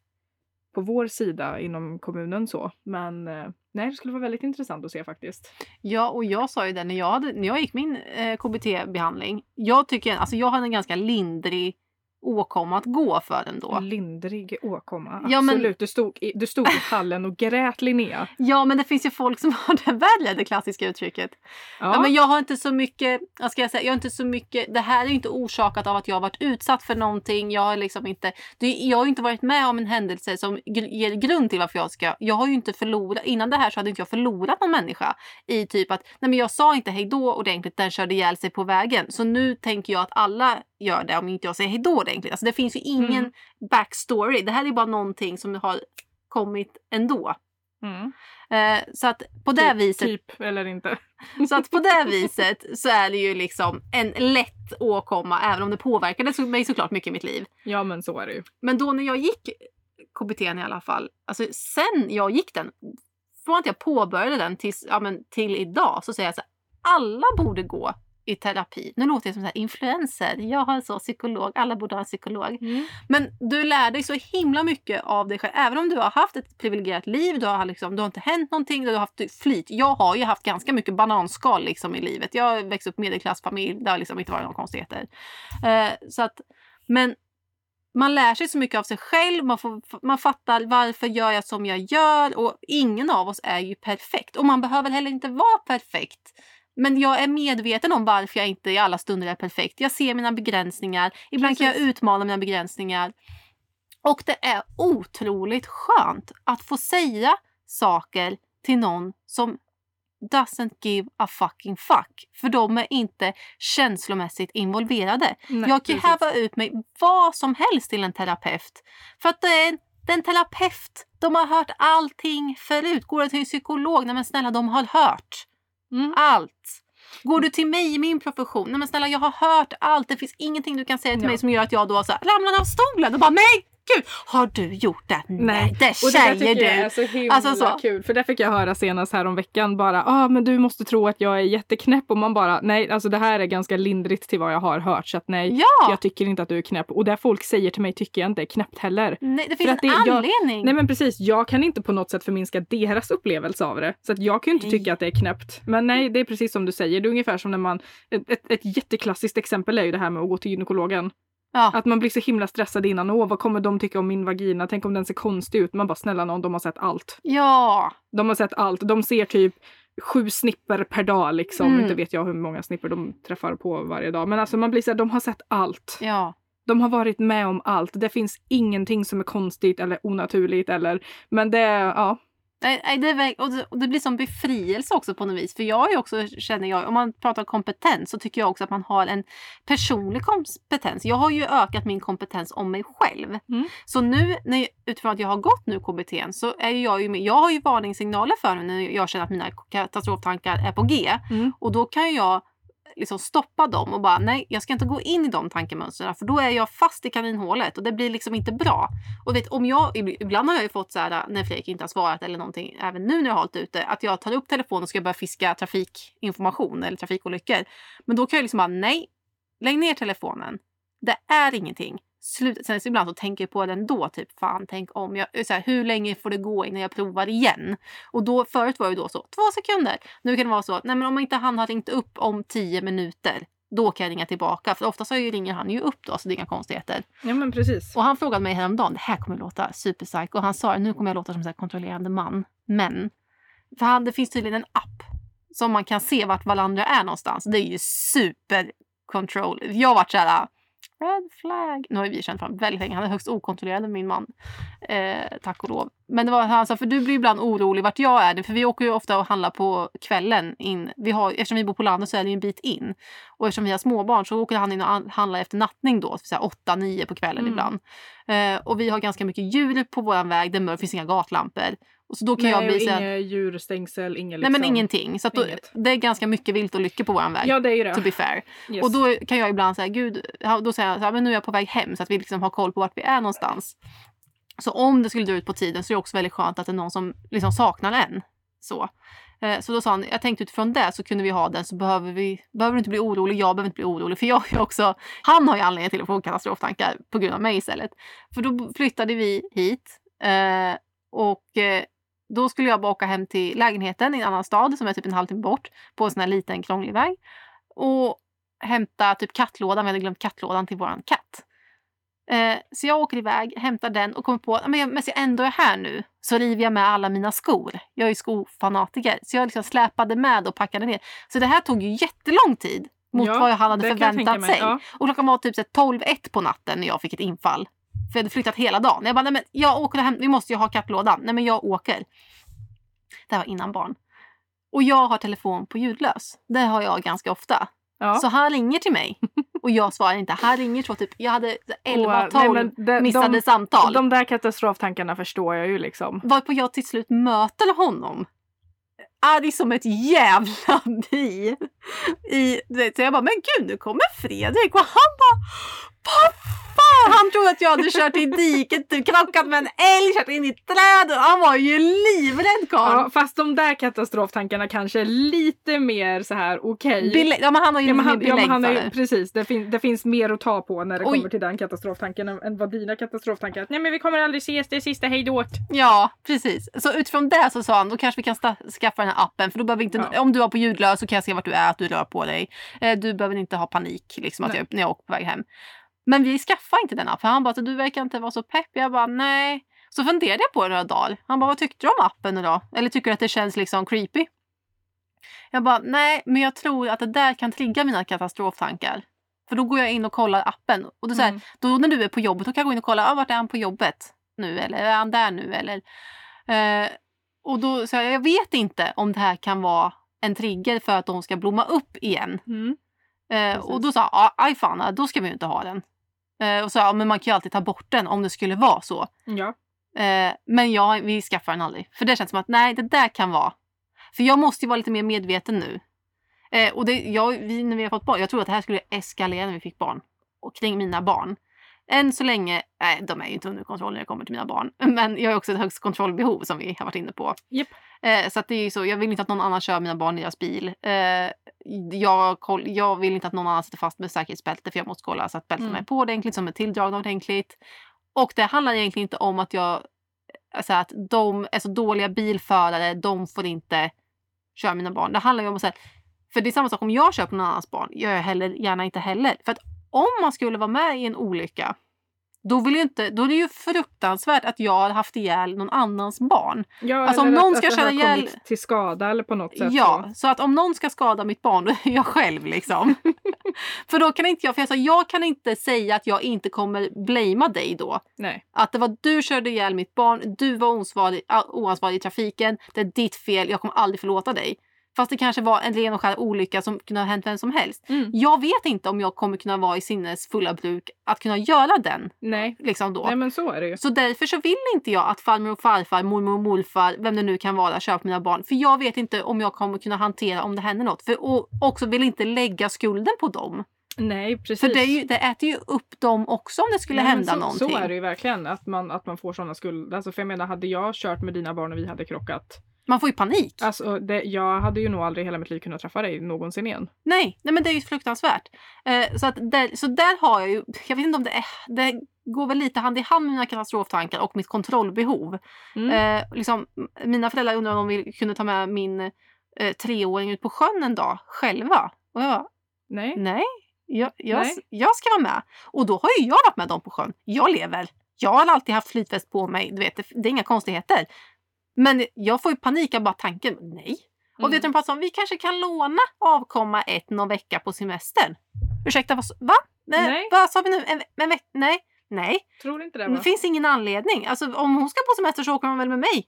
på vår sida inom kommunen så. Men eh, nej, det skulle vara väldigt intressant att se faktiskt. Ja, och jag sa ju det när jag, hade, när jag gick min eh, KBT-behandling. Jag tycker, alltså jag hade en ganska lindrig åkomma att gå för ändå. Lindrig åkomma. Ja, men- Absolut. Du, stod i, du stod i hallen och grät Linnea. Ja, men det finns ju folk som har det värre, det klassiska uttrycket. Ja, Ja. men jag har inte så mycket, vad ska jag säga, jag har inte så mycket, det här är ju inte orsakat av att jag har varit utsatt för någonting. Jag har liksom inte, jag har ju inte varit med om en händelse som ger grund till varför jag ska, jag har ju inte förlorat, innan det här så hade inte jag förlorat någon människa i typ att, nej men jag sa inte hej då ordentligt, den körde ihjäl sig på vägen. Så nu tänker jag att alla gör det om inte jag säger hej då ordentligt. Alltså det finns ju ingen Mm. backstory. Det här är bara någonting som har kommit ändå. mm. Eh, så att på det typ, viset Typ eller inte. så att på det viset så är det ju liksom en lätt åkomma även om det påverkade mig såklart mycket i mitt liv. Ja men så är det ju. Men då när jag gick KBT i alla fall, alltså sen jag gick den, från att jag påbörjade den tills, ja, men till idag så säger jag så här, alla borde gå i terapi. Nu låter jag som så här influencer. Jag har så psykolog, alla borde ha en psykolog. Men du lär dig så himla mycket av dig själv. Även om du har haft ett privilegierat liv, du har, liksom, du har inte hänt någonting, du har haft flyt. Jag har ju haft ganska mycket bananskal liksom, i livet. Jag har växt upp i medelklassfamilj, det har liksom inte varit några konstigheter. Eh, så att, men man lär sig så mycket av sig själv, man, får, man fattar varför gör jag som jag gör och ingen av oss är ju perfekt. Och man behöver heller inte vara perfekt. Men jag är medveten om varför jag inte i alla stunder är perfekt. Jag ser mina begränsningar. Ibland kan jag Precis. utmana mina begränsningar. Och det är otroligt skönt att få säga saker till någon som doesn't give a fucking fuck. För de är inte känslomässigt involverade. Nej, jag kan precis. häva ut mig vad som helst till en terapeut. För att det är en, det terapeut. De har hört allting förut. Går du till en psykolog? Nej men snälla, de har hört Mm. allt. Går du till mig i min profession? Nej men snälla, jag har hört allt. Det finns ingenting du kan säga till Ja. mig som gör att jag då så här, ramlar av stolen och bara nej, gud, har du gjort det? Nej, det Och det där säger tycker jag du. är så himla Alltså så. kul. För det fick jag höra senast här om veckan bara. ah, men du måste tro att jag är jätteknäpp. Och man bara nej, alltså det här är ganska lindrigt till vad jag har hört. Så att nej, Ja, jag tycker inte att du är knäpp. Och det folk säger till mig tycker jag inte är knäppt heller. nej, det för finns att det- en jag- anledning. Nej men precis, jag kan inte på något sätt förminska deras upplevelse av det. Så att jag kan ju inte Nej. tycka att det är knäppt. Men nej, det är precis som du säger. Det är ungefär som när man... Ett, ett, ett jätteklassiskt exempel är ju det här med att gå till gynekologen. Ja. Att man blir så himla stressad innan. Åh, vad kommer de tycka om min vagina? Tänk om den ser konstig ut? Man bara, snälla någon, de har sett allt. ja, De har sett allt. De ser typ sju snipper per dag liksom. Mm. Inte vet jag hur många snipper de träffar på varje dag. Men alltså man blir så här, de har sett allt. ja. De har varit med om allt. Det finns ingenting som är konstigt eller onaturligt eller... Men det, ja. Nej, det, och det, blir som befrielse också på något vis. För jag är också, känner jag, om man pratar kompetens så tycker jag också att man har en personlig kompetens. Jag har ju ökat min kompetens om mig själv. Mm. Så nu, när, utifrån att jag har gått nu KBT, så är jag ju med. Jag har ju varningssignaler för mig när jag känner att mina katastroftankar är på G. Mm. Och då kan jag liksom stoppa dem och bara nej, jag ska inte gå in i de tankemönstren för då är jag fast i kaninhålet och det blir liksom inte bra. Och vet, om jag, ibland har jag ju fått så här äh, när Fredrik inte har svarat eller någonting, även nu när jag har hållit ute, att jag tar upp telefonen och ska börja fiska trafikinformation eller trafikolyckor. Men då kan jag liksom bara nej, lägg ner telefonen. Det är ingenting. Slut. Sen så ibland så tänker jag på det ändå, typ fan tänk om jag, så här, hur länge får det gå innan jag provar igen? Och då, förut var det då så, två sekunder. Nu kan det vara så att nej, men om inte han har ringt upp om tio minuter, då kan jag ringa tillbaka. För ofta så ringer han ju upp då, så det är inga konstigheter. ja, men precis. Och han frågade mig häromdagen, det här kommer låta superpsycho. Och han sa, nu kommer jag låta som en kontrollerande man. Men, för han, det finns tydligen en app som man kan se vart varandra är någonstans. Det är ju super control. Jag har varit så här Red flag. Nu har vi känt varandra väldigt länge. Han är högst okontrollerad min man. Eh, tack och lov. Men det var han sa, för du blir ibland orolig vart jag är. För vi åker ju ofta och handlar på kvällen in. Vi har, eftersom vi bor på landet så är det en bit in. Och eftersom vi har småbarn så åker han in och handlar efter nattning då. Så 8-9 på kvällen mm. ibland. Eh, och vi har ganska mycket djur på vår väg. Det finns inga gatlampor. Och så då kan Nej, jag bli så här, inga djurstängsel, inga liksom, Nej men liksom ingenting. Så då, det är ganska mycket vilt och lycka på vår väg. Ja det är det. To be fair. Yes. Och då kan jag ibland säga, gud, då säger jag så här, men nu är jag på väg hem så att vi liksom har koll på vart vi är någonstans. Så om det skulle dra ut på tiden så är det också väldigt skönt att det är någon som liksom saknar en. Så. Eh, så då sa han, jag tänkte utifrån det så kunde vi ha den så behöver vi, behöver du inte bli orolig, jag behöver inte bli orolig. För jag är också, han har ju anledning till att få katastroftankar på grund av mig istället. För då flyttade vi hit eh, och eh, då skulle jag bara åka hem till lägenheten i en annan stad som är typ en halvtimme bort på en sån här liten krånglig väg. Och hämta typ kattlådan, vi hade glömt kattlådan till våran katt. Eh, så jag åker iväg, hämtar den och kommer på att men jag ändå är här nu så river jag med alla mina skor. Jag är ju skofanatiker. Så jag liksom släpade med och packade ner. Så det här tog ju jättelång tid mot ja, vad han hade förväntat sig. Ja. Och klockan var typ 12-1 på natten när jag fick ett infall. För jag hade flyttat hela dagen. Jag bara, nej men jag åker hem, vi måste ju ha kapplådan. Nej men jag åker. Det här var innan barn. Och jag har telefon på ljudlös. Det har jag ganska ofta. Ja. Så han ringer till mig och jag svarar inte. Han ringer så typ, jag hade 11-12 missade de, samtal. De där katastroftankarna förstår jag ju liksom. Varpå jag till slut möter honom. Det som ett jävla bi. I, så jag bara, men gud nu kommer Fredrik och han bara, fan! Han trodde att jag hade kört i diket, typ krockat med en älg, kört in i träd. Han var ju livrädd karln. Ja, fast de där katastroftankarna kanske är lite mer så här okej. Okay. Ja men han har ju ja, lite mer belägg ja, för det. Precis, det, fin det finns mer att ta på när det Oj. kommer till den katastroftanken än, än vad dina katastroftankar Nej men vi kommer aldrig ses, det är sista hejdåt. Ja precis. Så utifrån det så sa han då kanske vi kan skaffa den här appen för då behöver inte, ja. om du har på ljudlös så kan jag se vart du är, att du rör på dig. Eh, du behöver inte ha panik liksom, att jag, när jag åker på väg hem. Men vi skaffade inte den appen. Han bara, du verkar inte vara så pepp. Jag bara, nej. Så funderade jag på det några dagar. Han bara, vad tyckte du om appen då? Eller tycker du att det känns liksom creepy? Jag bara, nej, men jag tror att det där kan trigga mina katastroftankar. För då går jag in och kollar appen. Och då, så här, mm. då när du är på jobbet, då kan jag gå in och kolla, ah, vart är han på jobbet nu? Eller är han där nu? Eller, eh, och då så jag, jag vet inte om det här kan vara en trigger för att de ska blomma upp igen. Mm. Eh, och då sa han, aj fan, då ska vi inte ha den. Eh, och så, ja, men man kan ju alltid ta bort den om det skulle vara så. Ja. Eh, men ja, vi skaffar den aldrig. För det känns som att nej, det där kan vara. För jag måste ju vara lite mer medveten nu. Eh, och det, jag, vi, när vi har fått barn, jag tror att det här skulle eskalera när vi fick barn. Och kring mina barn. Än så länge, nej de är ju inte under kontroll när det kommer till mina barn. Men jag har också ett högst kontrollbehov som vi har varit inne på. Yep. Eh, så att det är ju så, jag vill inte att någon annan kör mina barn i deras bil. Jag, jag vill inte att någon annan sitter fast med säkerhetsbälte för jag måste kolla så att bältena mm. är på ordentligt, som är tilldragna ordentligt. Och det handlar egentligen inte om att jag, alltså att de är så dåliga bilförare, de får inte köra mina barn. Det handlar ju om att säga, för det är samma sak om jag kör på någon annans barn, gör jag heller, gärna inte heller. För att om man skulle vara med i en olycka då, vill inte, då är det ju fruktansvärt att jag har haft ihjäl någon annans barn. Ja, alltså om någon att, ska att köra ihjäl... till skada eller på något sätt. Ja, så. så att om någon ska skada mitt barn, då är jag själv liksom. för då kan inte jag, för sa, jag kan inte säga att jag inte kommer blamea dig då. Nej. Att det var du körde ihjäl mitt barn, du var oansvarig, oansvarig i trafiken, det är ditt fel, jag kommer aldrig förlåta dig. Fast det kanske var en ren och skär olycka som kunde ha hänt vem som helst. Mm. Jag vet inte om jag kommer kunna vara i sinnes fulla bruk att kunna göra den. Nej. Liksom då. Nej men så är det ju. Så därför så vill inte jag att farmor och farfar, mormor och morfar, vem det nu kan vara, på mina barn. För jag vet inte om jag kommer kunna hantera om det händer något. För, och också vill inte lägga skulden på dem. Nej precis. För det, ju, det, äter ju upp dem också om det skulle Nej, hända så, någonting. Så är det ju verkligen. Att man, att man får sådana skulder. Alltså, för jag menar hade jag kört med dina barn och vi hade krockat man får ju panik. Alltså, det, jag hade ju nog aldrig i hela mitt liv kunnat träffa dig någonsin igen. Nej, nej men det är ju fruktansvärt. Eh, så, att där, så där har jag ju, jag vet inte om det är, det går väl lite hand i hand med mina katastroftankar och mitt kontrollbehov. Mm. Eh, liksom, mina föräldrar undrar om de kunde ta med min eh, treåring ut på sjön en dag själva. Och jag nej. Nej, jag, jag, nej. jag ska vara med. Och då har ju jag varit med dem på sjön. Jag lever. Jag har alltid haft flytväst på mig. Du vet, det, det är inga konstigheter. Men jag får ju panik av bara tanken. Nej, Och det de pratar om, vi kanske kan låna avkomma ett någon vecka på semestern. Ursäkta, vad, va? Nej. Nej. Vad sa vi nu? En, en veck- nej, nej. Tror inte det Det va? finns ingen anledning. Alltså, om hon ska på semester så åker hon väl med mig.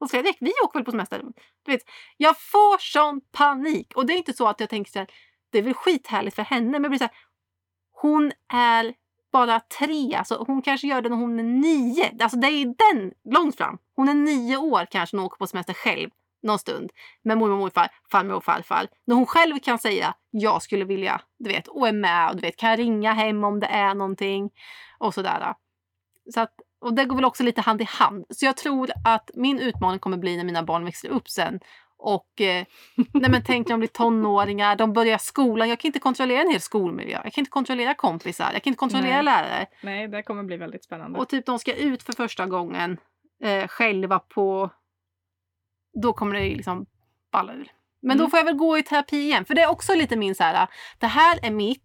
Och Fredrik, vi åker väl på semester. Du vet, jag får sån panik. Och det är inte så att jag tänker så här, det är väl skithärligt för henne. Men jag blir så här, hon är bara tre. Alltså, hon kanske gör det när hon är nio. Alltså det är den långt fram. Hon är nio år kanske när hon åker på semester själv någon stund med mormor och morfar, farmor och farfar. När hon själv kan säga jag skulle vilja, du vet, och är med och du vet, kan ringa hem om det är någonting och sådär. Så att, och det går väl också lite hand i hand. Så jag tror att min utmaning kommer bli när mina barn växer upp sen. Och eh, nej men tänk när de blir tonåringar, de börjar skolan. Jag kan inte kontrollera en hel skolmiljö. Jag kan inte kontrollera kompisar. Jag kan inte kontrollera Nej. lärare. Nej, det kommer bli väldigt spännande. Och typ de ska ut för första gången eh, själva på... Då kommer det liksom balla ur. Men då Mm. får jag väl gå i terapi igen. För det är också lite min så här, det här är mitt.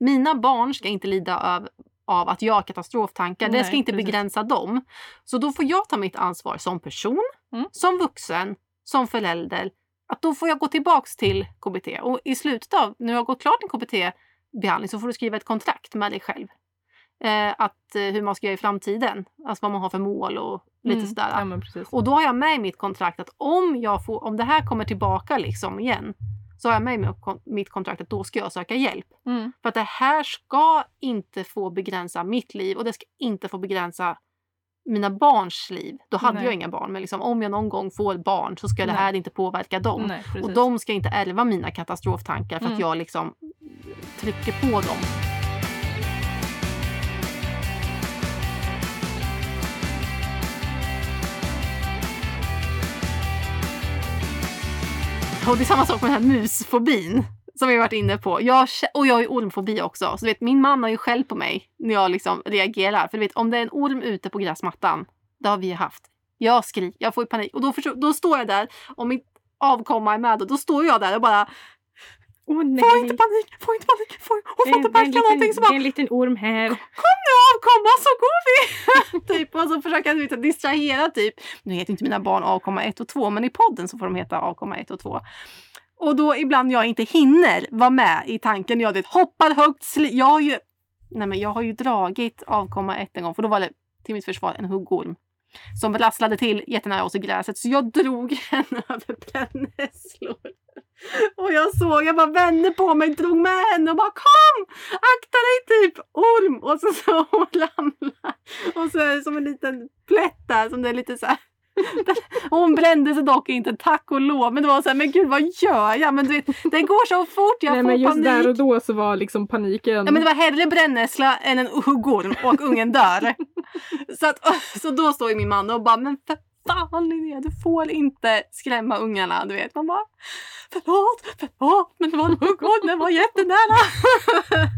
Mina barn ska inte lida av, av att jag har katastroftankar. det Nej, ska inte precis. begränsa dem. Så då får jag ta mitt ansvar som person, Mm. som vuxen, som förälder. Att då får jag gå tillbaks till KBT. Och i slutet av, när jag har gått klart en KBT-behandling så får du skriva ett kontrakt med dig själv. Eh, att, eh, hur man ska göra i framtiden. Alltså vad man har för mål och lite Mm, sådär. Ja. Och då har jag med i mitt kontrakt att om, jag får, om det här kommer tillbaka liksom igen så har jag med i mitt kontrakt att då ska jag söka hjälp. Mm. För att det här ska inte få begränsa mitt liv och det ska inte få begränsa mina barns liv. Då hade Nej. jag inga barn men liksom, om jag någon gång får barn så ska det Nej. här inte påverka dem. Nej. Och de ska inte ärva mina katastroftankar för att Mm. jag liksom trycker på dem. Och det är samma sak med den här musfobin som vi har varit inne på. Jag, och jag har ju ormfobi också. Så du vet, min man har ju skäll på mig när jag liksom reagerar. För du vet, om det är en orm ute på gräsmattan, det har vi haft. Jag skriker, jag får ju panik. Och då, förstår, då står jag där, och mitt avkomma är med, och då står jag där och bara Åh nej! Få inte panik, få inte panik, få, hon får inte det, är en märka någonting. Det är en liten orm här. kom nu avkomma så går vi! typ, och så försöker jag liksom distrahera typ. Nu heter inte mina barn avkomma 1 och 2 men i podden så får de heta avkomma 1 och 2. Och då ibland jag inte hinner vara med i tanken. Jag vet, hoppar högt, sli- jag har ju Nej men jag har ju dragit avkomma 1 en gång för då var det till mitt försvar en huggorm. Som rasslade till jättenära oss i gräset så jag drog henne över brännässlor. Och jag såg, jag bara vände på mig, drog med henne och bara kom! Akta dig typ orm! Och så så hon ramlar. Och så är det som en liten plätt där som det är lite så här. Hon brände sig dock inte, tack och lov. Men det var så här, men gud vad gör jag? Men du vet, det går så fort, jag nej, får men just panik. där och då så var liksom paniken... Ja, men det var hellre brännässla än en huggorm och ungen dör. så, att, så då står ju min man och bara, men för fan Linnea, du får inte skrämma ungarna. Du vet, man bara, förlåt, förlåt, men det var huggorm, den var jättenära.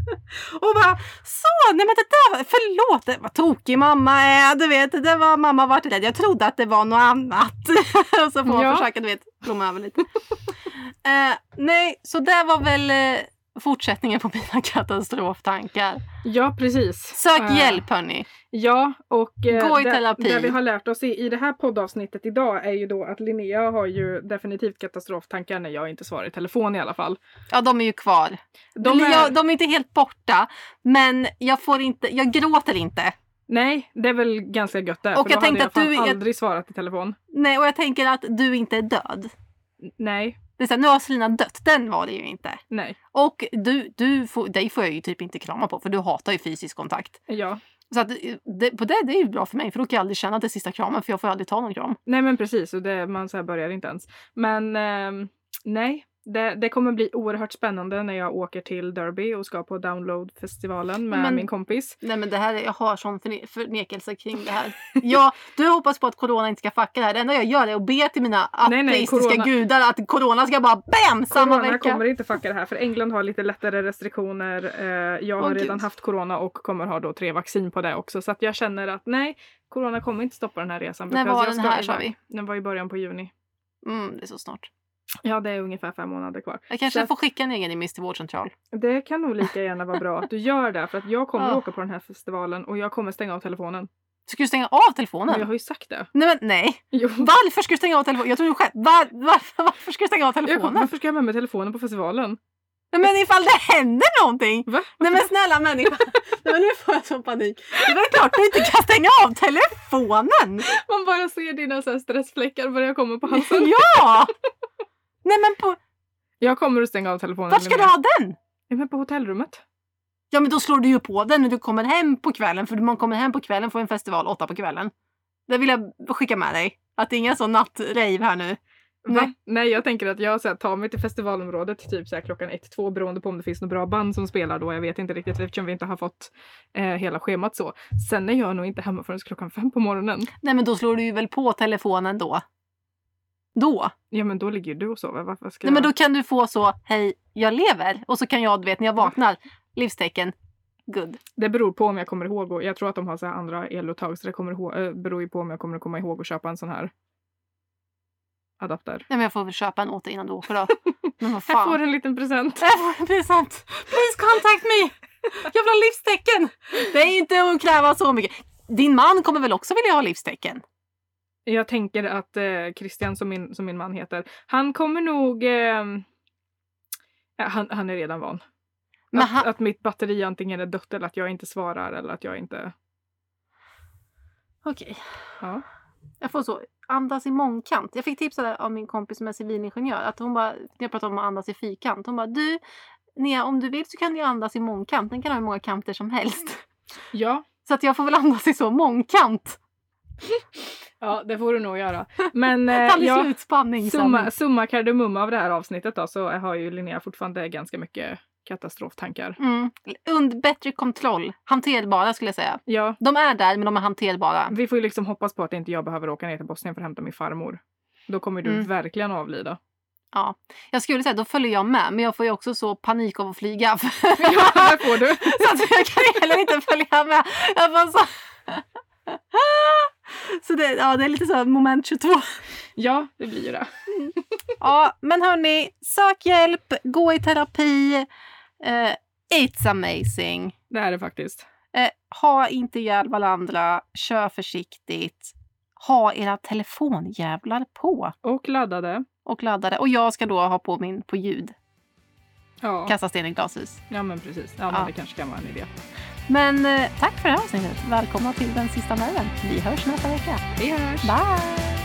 och bara, så, nej men det där, förlåt, det var tokig mamma är, du vet, det var mamma vart rädd. Jag trodde att det var något annat. och så får man Ja. försöka, du vet, blomma över lite. Eh, nej, så det var väl eh, fortsättningen på mina katastroftankar. Ja, precis. Sök Eh, hjälp hörni. Ja, och eh, Gå i det, terapi. det vi har lärt oss i, i det här poddavsnittet idag är ju då att Linnea har ju definitivt katastroftankar när jag inte svarar i telefon i alla fall. Ja, de är ju kvar. De är, jag, de är inte helt borta, men jag får inte, jag gråter inte. Nej, det är väl ganska gött det. Och för jag då hade tänkte jag att du aldrig svarat i telefon. Nej, och jag tänker att du inte är död. Nej, Det är så här, nu har Selina dött, den var det ju inte. nej, Och du, du får, dig får jag ju typ inte krama på för du hatar ju fysisk kontakt. ja. Så att, det, på det, det är ju bra för mig för då kan jag aldrig känna är sista kramen för jag får aldrig ta någon kram. Nej men precis, och det, man så börjar inte ens. Men ehm, nej, det, det kommer bli oerhört spännande när jag åker till Derby och ska på Download-festivalen med Men- min kompis. Nej men det här, är- jag har sån förne- förnekelse kring det här. Ja, du hoppas på att corona inte ska fucka det här. Det enda jag gör är att be till mina ateistiska gudar att corona ska bara BAM! Samma Corona vecka. kommer inte fucka det här för England har lite lättare restriktioner. Eh, jag har Åh, redan Gud. haft corona och kommer ha då tre vaccin på det också. Så att jag känner att nej, corona kommer inte stoppa den här resan. När var den här, sa vi? Den var i början på juni. Mm, det är så snart. Ja, det är ungefär fem månader kvar. Jag kanske Så att- får skicka en egen remiss till vårdcentral. Det kan nog lika gärna vara bra att du gör det för att jag kommer Ja. åka på den här festivalen och jag kommer stänga av telefonen. Ska du stänga av telefonen? Men jag har ju sagt det. Nej men nej. Jo. Varför ska du stänga av telefonen? Jag tror själv. Var, varför, varför ska du stänga av Jag telefonen? varför ska jag ha med mig telefonen på festivalen? Nej, men ifall det händer någonting. Va? Nej men snälla människa. Nej, men nu får jag sån panik. Det är klart du inte kan stänga av telefonen. Man bara ser dina så här stressfläckar börja komma på halsen. Ja! Nej men på, Jag kommer att stänga av telefonen. vart ska du Linnea. ha den? Ja, men på hotellrummet. Ja men då slår du ju på den när du kommer hem på kvällen. För man kommer hem på kvällen får en festival åtta på kvällen. Det vill jag skicka med dig. Att det är ingen sån nattrave här nu. Va? Nej. Nej, jag tänker att jag så här, tar mig till festivalområdet typ så här, klockan ett, två beroende på om det finns några bra band som spelar då. Jag vet inte riktigt eftersom vi inte har fått eh, hela schemat så. Sen är jag nog inte hemma förrän klockan fem på morgonen. Nej men då slår du ju väl på telefonen då. Då. Ja, men då ligger du och sover. Varför ska Nej men jag... då kan du få så, hej jag lever. Och så kan jag, du vet när jag vaknar, livstecken, good. Det beror på om jag kommer ihåg. Och jag tror att de har så andra eluttag så det kommer ihåg, eh, beror ju på om jag kommer komma ihåg att köpa en sån här adapter. Nej men jag får väl köpa en åt dig innan du åker då. Men vad Jag fan. får en liten present. Jag får en present. Please contact me! Jag vill ha livstecken! Det är inte att kräva så mycket. Din man kommer väl också vilja ha livstecken? Jag tänker att eh, Christian, som min, som min man heter, han kommer nog... Eh, han, han är redan van. Att, han, att mitt batteri antingen är dött eller att jag inte svarar eller att jag inte... Okej. Ja. Jag får så andas i mångkant. Jag fick tips av min kompis som är civilingenjör. Att hon bara, jag pratade om att andas i fyrkant. Hon bara, du Nea, om du vill så kan du andas i mångkant. Den kan ha hur många kanter som helst. Ja, Så att jag får väl andas i så mångkant. ja, det får du nog göra. Men eh, ja, summa, summa kardemumma av det här avsnittet då så har ju Linnea fortfarande ganska mycket katastroftankar. Mm. Und bättre kontroll. Hanterbara skulle jag säga. Ja, De är där men de är hanterbara. vi får ju liksom hoppas på att inte jag behöver åka ner till Bosnien för att hämta min farmor. Då kommer du Mm. verkligen avlida. Ja. Jag skulle säga då följer jag med men jag får ju också så panik av att flyga. Ja, det får du. så att jag kan heller inte följa med. Jag bara så... så det, ja, det är lite så moment 22. Ja, det blir ju det. Ja, men hörni, sök hjälp, gå i terapi. Eh, it's amazing. Det är det faktiskt. Eh, ha inte ihjäl varandra, kör försiktigt. Ha era telefonjävlar på Och laddade. och laddade. Och jag ska då ha på min på ljud. Ja, Kasta sten i glashus. ja men precis. Ja, men Ja. det kanske kan vara en idé. Men eh, tack för det här avsnittet. Välkomna till den sista nerven. Vi hörs nästa vecka. Vi hörs! Bye!